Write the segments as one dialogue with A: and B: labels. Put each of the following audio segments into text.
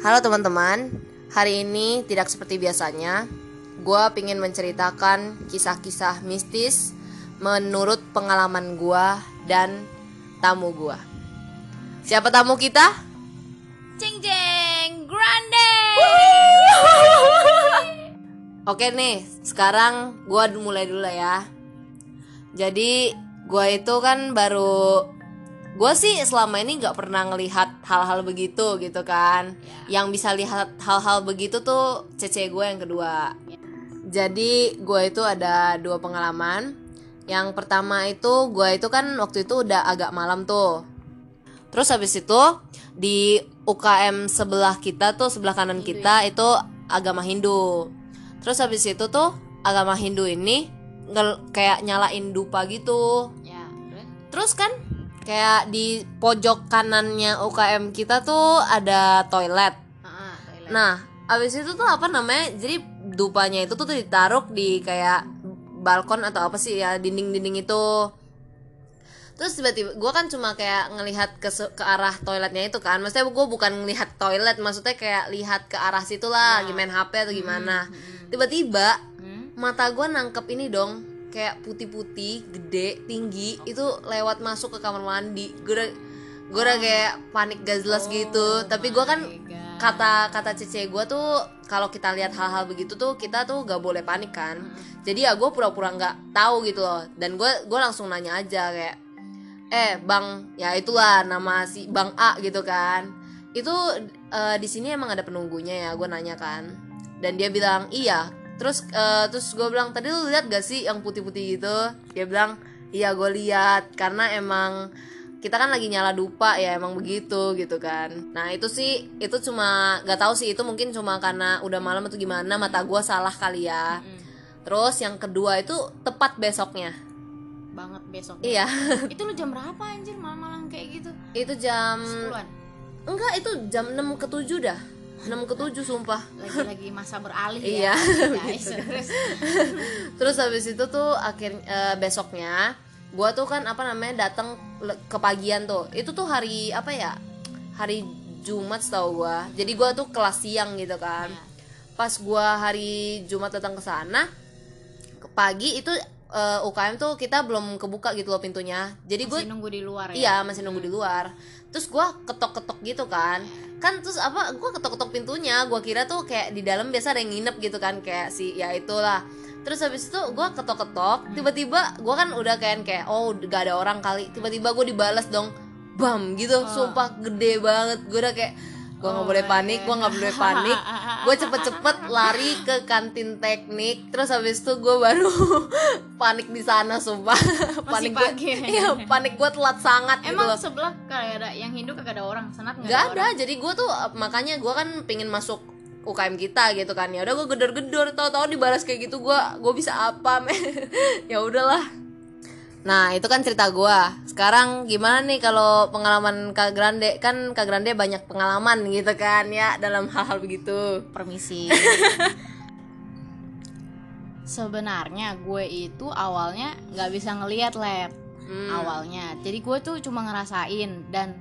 A: Halo teman-teman, hari ini tidak seperti biasanya. Gua pingin menceritakan kisah-kisah mistis menurut pengalaman gua dan tamu gua. Siapa tamu kita?
B: Ceng Ceng Grande.
A: Oke nih, sekarang gua mulai dulu lah ya. Jadi gua itu kan baru gue sih selama ini nggak pernah ngelihat hal-hal begitu gitu kan. Yang bisa lihat hal-hal begitu tuh cece gue yang kedua. Jadi gue itu ada dua pengalaman. Yang pertama itu gue itu kan waktu itu udah agak malam tuh. Terus habis itu di UKM sebelah kita tuh sebelah kanan kita itu agama Hindu. Terus habis itu tuh agama Hindu ini ngel- kayak nyalain dupa gitu.
B: Ya, terus?
A: Terus kan kayak di pojok kanannya UKM kita tuh ada toilet.
B: Heeh, toilet.
A: Nah, abis itu tuh apa namanya? Jadi dupanya itu tuh ditaruh di kayak balkon atau apa sih ya dinding-dinding itu. Terus tiba-tiba gue kan cuma kayak ngelihat ke ke arah toiletnya itu kan. Maksudnya gue bukan ngelihat toilet, maksudnya kayak lihat ke arah situ lah, lagi main HP atau gimana. Tiba-tiba
B: Hmm?
A: mata gue nangkep ini dong kayak putih-putih gede tinggi itu lewat masuk ke kamar mandi. Gue udah gue udah kayak panik gak jelas gitu. Tapi gue kan
B: Oh God.
A: kata kata cece gue tuh kalau kita lihat hal-hal begitu tuh kita tuh gak boleh panik kan. Jadi ya gue pura-pura nggak tahu gitu loh. Dan gue gue langsung nanya aja kayak eh bang ya itulah nama si bang A gitu kan. Itu eh, di sini emang ada penunggunya ya gue nanya kan. Dan dia bilang iya terus eh, terus gue bilang tadi lu lihat gak sih yang putih-putih gitu? Dia bilang iya gue lihat. Karena emang kita kan lagi nyala dupa ya emang begitu gitu kan. Nah itu sih itu cuma gak tahu sih itu mungkin cuma karena udah malam atau gimana mata gue salah kali ya.
B: Hmm,
A: terus yang kedua itu tepat besoknya.
B: Banget besok.
A: iya.
B: Itu lu jam berapa anjir malam-malam kayak gitu?
A: itu jam
B: Sepuluhan.
A: enggak itu jam 6 ke 7 dah 6 ke 7 sumpah
B: Lagi-lagi masa beralih
A: Iya,
B: ya. guys.
A: gitu.
B: Terus
A: terus habis itu tuh akhir eh, besoknya gua tuh kan apa namanya datang ke pagian tuh itu tuh hari apa ya hari Jumat setahu gua jadi gua tuh kelas siang gitu kan
B: Ya.
A: pas gua hari Jumat datang ke sana ke pagi itu eh, UKM tuh kita belum kebuka gitu loh pintunya jadi gue
B: masih nunggu di luar ya.
A: Iya masih nunggu di luar Terus gua ketok-ketok gitu kan. Kan terus apa Gua ketok-ketok pintunya. Gua kira tuh kayak di dalam biasa ada yang nginep gitu kan Kayak si ya itulah. Terus habis itu gua ketok-ketok Tiba-tiba gua kan udah kayak kayak Oh gak ada orang kali. Tiba-tiba gue dibalas dong. Bam gitu. Sumpah gede banget. Gue udah kayak Gue nggak boleh panik Gue nggak boleh panik. Gue cepet-cepet lari ke kantin teknik Terus habis itu gue baru panik di sana sumpah. Panik gue
B: ya?
A: iya panik gue telat sangat gitu
B: Emang
A: loh.
B: sebelah kagak ada yang Hindu kagak ada orang, senat nggak ada.
A: ada jadi gue tuh makanya gue kan pengen masuk UKM kita gitu kan. Ya udah gue gedor-gedor tahu-tahu dibalas kayak gitu gue gue bisa apa men? Ya udahlah nah itu kan cerita gue sekarang gimana nih kalau pengalaman Kak Grande kan Kak Grande banyak pengalaman gitu kan ya dalam hal-hal begitu
B: Permisi. Sebenarnya gue itu awalnya nggak bisa ngelihat lab
A: Hmm.
B: awalnya. Jadi gue tuh cuma ngerasain dan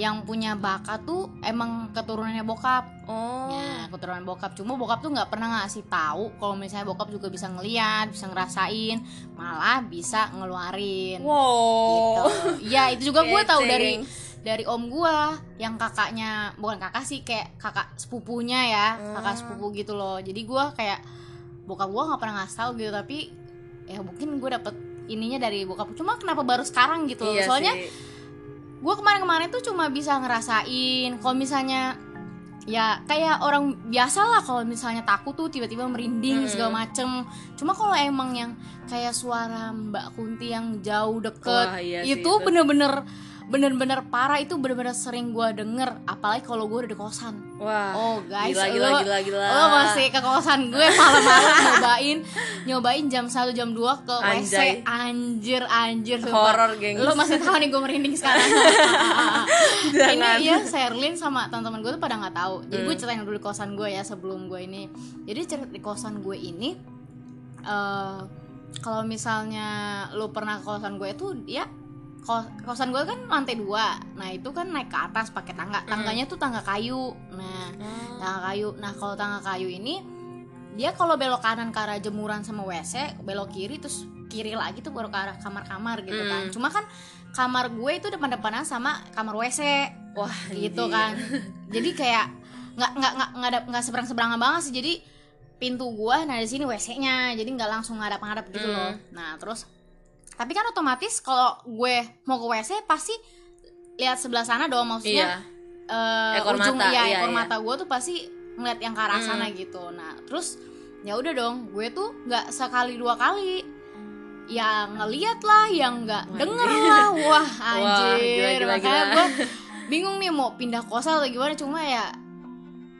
B: yang punya bakat tuh emang keturunannya bokap.
A: oh
B: Ya, keturunan bokap. Cuma bokap tuh nggak pernah ngasih tahu kalau misalnya bokap juga bisa ngeliat, bisa ngerasain, malah bisa ngeluarin.
A: wow
B: Gitu. Iya, itu juga gue tahu dari dari om gue yang kakaknya bukan kakak sih kayak kakak sepupunya ya, kakak
A: Hmm.
B: sepupu gitu loh. Jadi gue kayak bokap gue nggak pernah ngasih tahu gitu tapi ya mungkin gue dapet ininya dari bokap. Cuma kenapa baru sekarang gitu loh?
A: Iya
B: Soalnya
A: sih.
B: Gue kemarin-kemarin tuh cuma bisa ngerasain kalau misalnya ya kayak orang biasa lah kalau misalnya takut tuh tiba-tiba merinding
A: Mm-mm.
B: segala macem cuma kalau emang yang kayak suara Mbak Kunti yang jauh deket
A: Wah, iya sih,
B: itu
A: itu.
B: Bener-bener parah itu bener-bener sering gue denger apalagi kalau gue udah di kosan
A: wah
B: oh guys
A: gila gila
B: lo,
A: gila gila
B: lo masih ke kosan gue malam-malam nyobain nyobain jam 1 jam 2 ke WC
A: Anjay.
B: anjir anjir sumpah.
A: Horor, gengs.
B: lo masih tahu nih gue merinding sekarang ini ya Sherlyn sama teman-teman gue tuh pada nggak tahu jadi
A: Hmm.
B: gue ceritain dulu di kosan gue ya sebelum gue ini jadi cerita di kosan gue ini eh kalau misalnya lu pernah ke kosan gue itu ya kosan gue kan lantai dua. Nah itu kan naik ke atas pakai tangga. Tangganya tuh tangga kayu. Nah tangga kayu. Nah kalau tangga kayu ini dia kalau belok kanan ke arah jemuran sama wc belok kiri terus kiri lagi tuh baru ke arah kamar-kamar gitu kan. Cuma kan kamar gue itu depan-depanan sama kamar wc
A: wah
B: gitu kan. Jadi kayak nggak nggak nggak nggak nggak seberang seberangan banget sih. Jadi pintu gua nah di sini wc-nya jadi nggak langsung ngadap ngadap gitu
A: Hmm.
B: loh. Nah terus tapi kan otomatis kalau gue mau ke wc pasti lihat sebelah sana dong maksudnya
A: iya.
B: eh,
A: Ekor
B: ujung
A: mata,
B: iya,
A: iya,
B: ekor
A: iya.
B: mata gue tuh pasti ngeliat yang ke arah
A: Hmm.
B: sana gitu. Nah terus ya udah dong gue tuh nggak sekali dua kali ya ngeliat lah yang nggak
A: Wah,
B: denger lah. Wah
A: Wah,
B: anjir
A: gila, gila,
B: makanya gue bingung nih mau pindah kosan atau gimana. Cuma ya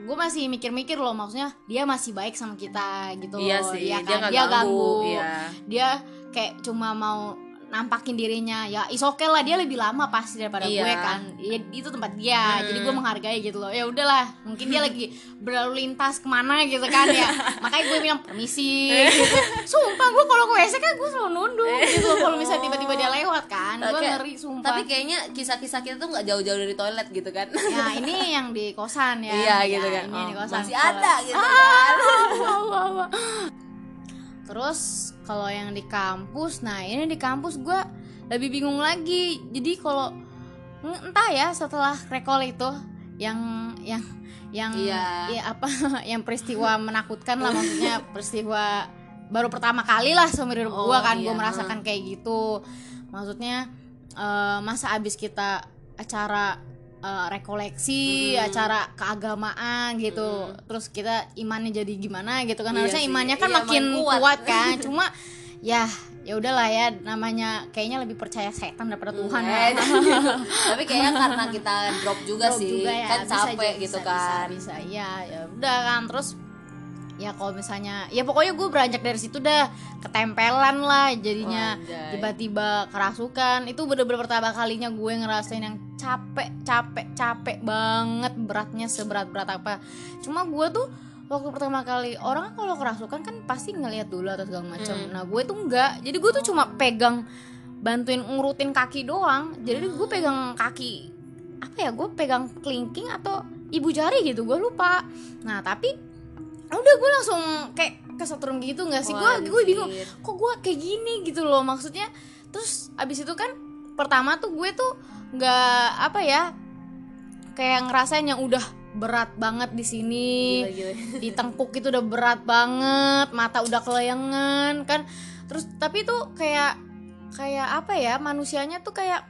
B: gue masih mikir-mikir loh maksudnya dia masih baik sama kita gitu
A: iya
B: loh.
A: sih
B: Iya
A: dia
B: kan?
A: nggak ganggu, iya.
B: Dia kayak cuma mau nampakin dirinya ya is oke lah dia lebih lama pasti daripada
A: Iya.
B: gue kan. Ya, itu tempat dia
A: Hmm.
B: jadi gue menghargai gitu loh. Ya udahlah mungkin dia lagi berlalu lintas ke mana gitu kan ya. Makanya gue bilang permisi. Gitu sumpah gue kalau ke WC kan gue selalu nunduk gitu kalau misalnya tiba-tiba dia lewat kan. Gue
A: Oke.
B: ngeri sumpah.
A: tapi kayaknya kisah-kisah kita tuh nggak jauh-jauh dari toilet gitu kan.
B: Ya ini yang di kosan ya.
A: Iya
B: Ya,
A: gitu kan.
B: ini yang di
A: Oh,
B: kosan.
A: masih ada gitu kan.
B: Wah, wah, wah. Terus kalau yang di kampus, nah ini di kampus gue lebih bingung lagi. Jadi kalau entah ya setelah recall itu yang yang yang
A: Iya.
B: ya apa yang peristiwa menakutkan lah maksudnya peristiwa baru pertama kali lah seumur hidup
A: Oh,
B: gue kan gue
A: iya.
B: merasakan kayak gitu maksudnya eh, masa abis kita acara eh, rekoleksi
A: Mm.
B: acara keagamaan gitu. Terus kita imannya jadi gimana gitu kan.
A: Iya
B: harusnya
A: sih.
B: imannya kan
A: Iya,
B: makin kuat.
A: kuat.
B: kan. Cuma ya ya udahlah ya. Namanya kayaknya lebih percaya setan daripada Tuhan
A: Eh,
B: ya.
A: tapi kayaknya karena kita drop juga
B: Drop
A: sih.
B: juga ya,
A: kan
B: bisa
A: capek
B: aja,
A: gitu
B: bisa,
A: kan.
B: bisa, bisa. Ya ya udah kan. Terus ya kalau misalnya ya pokoknya gue beranjak dari situ dah. Ketempelan lah jadinya. Tiba-tiba kerasukan. Itu bener-bener pertama kalinya gue ngerasain yang capek capek capek banget beratnya seberat berat apa. Cuma gue tuh waktu pertama kali orang kalau kerasukan kan pasti ngelihat dulu atau segala macam.
A: Hmm.
B: nah gue tuh enggak. Jadi gue tuh cuma pegang bantuin ngurutin kaki doang. Jadi gue pegang kaki apa ya gue pegang kelingking atau ibu jari gitu gue lupa. Nah tapi udah gue langsung kayak kesetrum gitu nggak sih? Gue gue bingung kok gue kayak gini? gitu loh maksudnya. Terus abis itu kan pertama tuh gue tuh nggak apa ya kayak ngerasain yang udah berat banget di sini di tengkuk itu udah berat banget mata udah kelayangan kan terus tapi tuh kayak kayak apa ya manusianya tuh kayak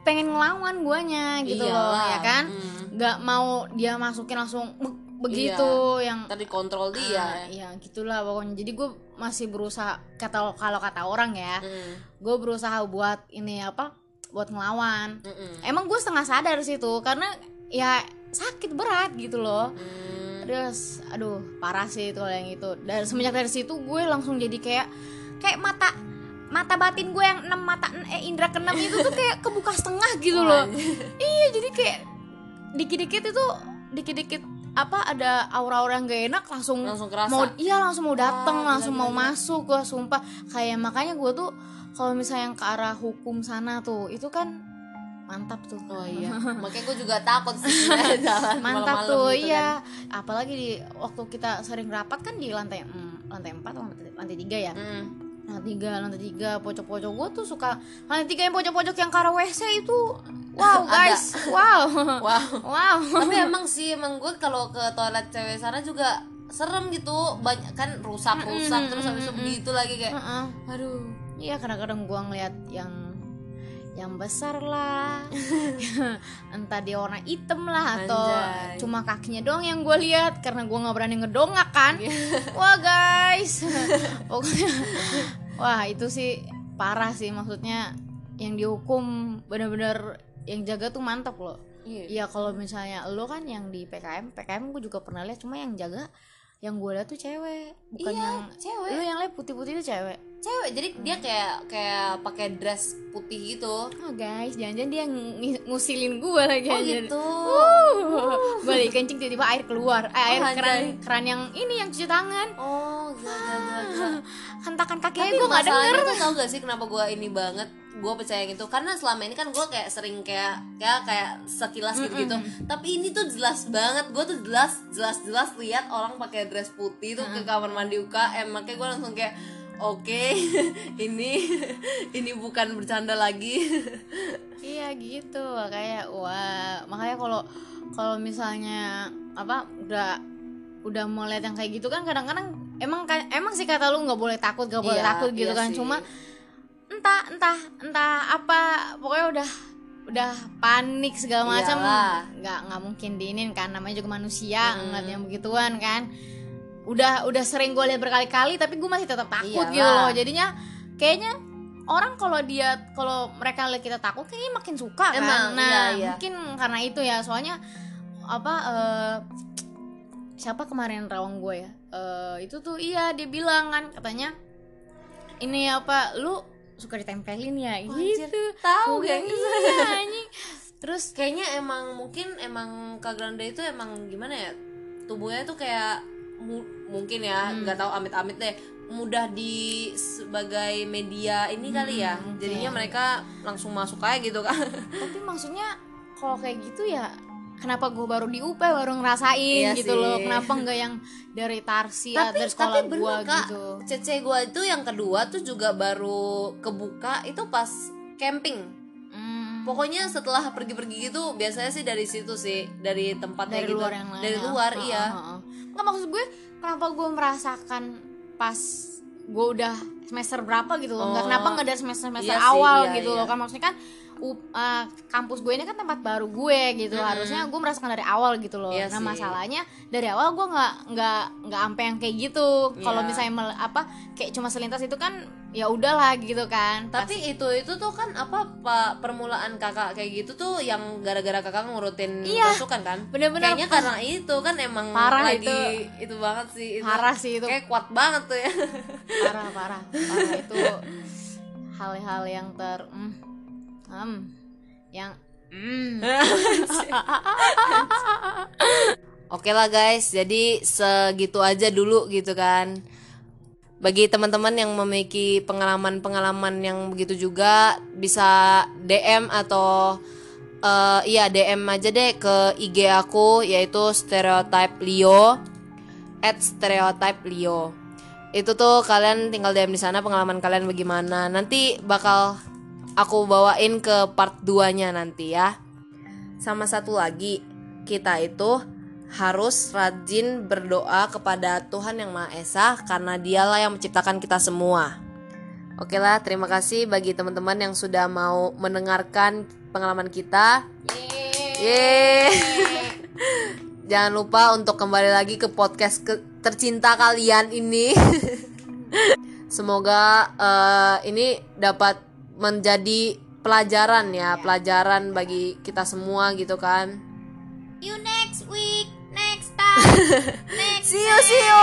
B: pengen ngelawan guanya gitu loh
A: Iyalah.
B: ya kan
A: Hmm.
B: nggak mau dia masukin langsung be- begitu yang
A: Ntar dikontrol
B: Ah,
A: dia
B: ya gitulah pokoknya jadi gue masih berusaha kata kalau kata orang ya
A: Hmm.
B: gue berusaha buat ini apa buat ngelawan.
A: Mm-mm.
B: emang gue setengah sadar situ karena ya sakit berat gitu loh.
A: Hmm.
B: terus aduh parah sih itu yang itu. Dan semenjak dari situ gue langsung jadi kayak kayak mata mata batin gue yang enam mata eh indra keenam itu tuh kayak kebuka setengah gitu loh. Iya jadi kayak dikit-dikit itu dikit-dikit apa ada aura-aura yang gak enak langsung
A: langsung kerasa.
B: mau iya langsung mau dateng
A: Wah,
B: langsung
A: gila,
B: mau
A: gila, gila.
B: masuk gue sumpah. Kayak makanya gue tuh kalau misalnya yang ke arah hukum sana tuh itu kan mantap tuh.
A: Oh iya. Makanya gue juga takut sih jalan
B: mantap
A: malam-malam
B: tuh
A: gitu
B: iya.
A: kan.
B: apalagi di waktu kita sering rapat kan di lantai mm, lantai empat atau lantai, lantai tiga ya.
A: Hmm.
B: lantai tiga lantai tiga pojok-pojok. Gue tuh suka lantai tiga yang pojok-pojok yang ke arah wc itu wow guys. Wow.
A: Wow.
B: Wow.
A: Tapi emang sih emang gue kalau ke toilet cewek sana juga serem gitu. Banyak kan rusak rusak terus habis itu begitu lagi kayak
B: Heeh.
A: aduh
B: Iya kadang-kadang gua ngeliat yang yang besar lah, entah dia warna hitam lah atau
A: Anjay.
B: cuma kakinya doang yang gue lihat karena gua nggak berani ngedongak kan. Wah guys, pokoknya wah itu sih parah sih. Maksudnya yang dihukum bener-bener yang jaga tuh mantap loh.
A: iya
B: Iya kalau misalnya lo kan yang di PKM, PKM gue juga pernah lihat cuma yang jaga yang gue lihat tuh cewek, bukan
A: Iya,
B: yang
A: cewek.
B: Lo yang lihat putih-putih itu cewek.
A: cewek jadi dia kayak kayak pakai dress putih gitu
B: Oh guys, jangan-jangan dia ng- ngusilin gue lagi
A: oh
B: aja.
A: gitu
B: gue lagi kencing tiba-tiba air keluar. Eh, air
A: Oh,
B: keran
A: anjay.
B: keran yang ini yang cuci tangan.
A: oh gila gila gila, gila.
B: Hentakan
A: tapi
B: gue
A: masalahnya
B: denger.
A: tuh tau gak sih kenapa gue ini banget gue percaya gitu. Karena selama ini kan gue kayak sering kayak kayak kayak sekilas gitu gitu tapi ini tuh jelas banget. Gue tuh jelas jelas jelas lihat orang pakai dress putih tuh ke kamar mandi UKM makanya gue langsung kayak oke ini ini bukan bercanda lagi.
B: Iya gitu. Kayak wah makanya kalau kalau misalnya apa udah udah mau lihat yang kayak gitu kan kadang-kadang emang emang sih kata lu nggak boleh takut nggak boleh
A: Iya,
B: takut gitu
A: iya
B: kan.
A: sih.
B: cuma entah entah entah apa pokoknya udah udah panik segala macam.
A: Iyalah.
B: nggak nggak mungkin diinin kan namanya juga manusia ngeliat yang begituan kan. Udah udah sering gue lihat berkali-kali tapi gue masih tetap takut gitu
A: Iyalah.
B: loh jadinya kayaknya orang kalau dia kalau mereka lihat kita takut kayaknya makin suka kan.
A: Emang,
B: nah
A: iya, iya.
B: mungkin karena itu ya. Soalnya apa eh, siapa kemarin rawang gue ya? Eh, itu tuh iya dia bilang kan katanya ini apa lu suka ditempelin ya
A: Anjir,
B: gitu
A: tahu gengs.
B: iya anjing terus
A: kayaknya emang mungkin emang Kak Granda itu emang gimana ya tubuhnya tuh kayak mu- mungkin ya
B: Hmm.
A: nggak tahu amit-amit deh mudah di sebagai media ini kali ya
B: mungkin.
A: jadinya mereka langsung masuk aja gitu kan
B: tapi maksudnya kalau kayak gitu ya kenapa gue baru di UP baru ngerasain
A: Iya
B: gitu
A: sih.
B: loh kenapa enggak yang dari Tarsi ya,
A: tapi
B: dari sekolah
A: tapi
B: gue gitu?
A: Cece gue itu yang kedua tuh juga baru kebuka itu pas camping.
B: Hmm,
A: pokoknya setelah pergi-pergi gitu biasanya sih dari situ sih dari tempatnya
B: dari
A: gitu.
B: luar yang lain
A: dari
B: ya.
A: luar
B: Heeh,
A: iya.
B: nggak maksud gue kenapa gue merasakan pas gue udah semester berapa gitu loh nggak
A: Oh.
B: kenapa nggak dari semester semester
A: Iya sih,
B: awal
A: iya,
B: gitu
A: iya.
B: loh kan maksudnya kan u- uh, kampus gue ini kan tempat baru gue gitu
A: Mm-mm.
B: harusnya gue merasakan dari awal gitu loh
A: Iya
B: nah
A: sih.
B: masalahnya dari awal gue nggak nggak nggak ampe yang kayak gitu kalau
A: Iya.
B: misalnya mel- apa kayak cuma selintas itu kan ya udahlah gitu kan
A: tapi itu itu tuh kan apa pak permulaan kakak kayak gitu tuh yang gara-gara kakak ngurutin
B: Iya.
A: pasukan kan
B: bener-bener
A: kayaknya karena itu kan emang
B: Parah
A: lagi
B: itu.
A: itu banget sih itu.
B: parah sih itu
A: kayak kuat banget tuh ya
B: parah parah itu hal-hal yang ter mm, em, yang mm.
A: Oke lah guys, jadi segitu aja dulu gitu kan. Bagi teman-teman yang memiliki pengalaman-pengalaman yang begitu juga bisa DM atau eh, iya DM aja deh ke IG aku yaitu stereotype Leo at stereotype Leo. Itu tuh kalian tinggal DM di sana pengalaman kalian bagaimana. Nanti bakal aku bawain ke part 2-nya nanti ya. Sama satu lagi, kita itu harus rajin berdoa kepada Tuhan Yang Maha Esa karena Dialah yang menciptakan kita semua. Oke lah, terima kasih bagi teman-teman yang sudah mau mendengarkan pengalaman kita. Yeay. Jangan lupa untuk kembali lagi ke podcast ke- tercinta kalian ini. Semoga eh, ini dapat menjadi pelajaran ya, pelajaran bagi kita semua gitu kan.
B: you next week next time next
A: See you, see you.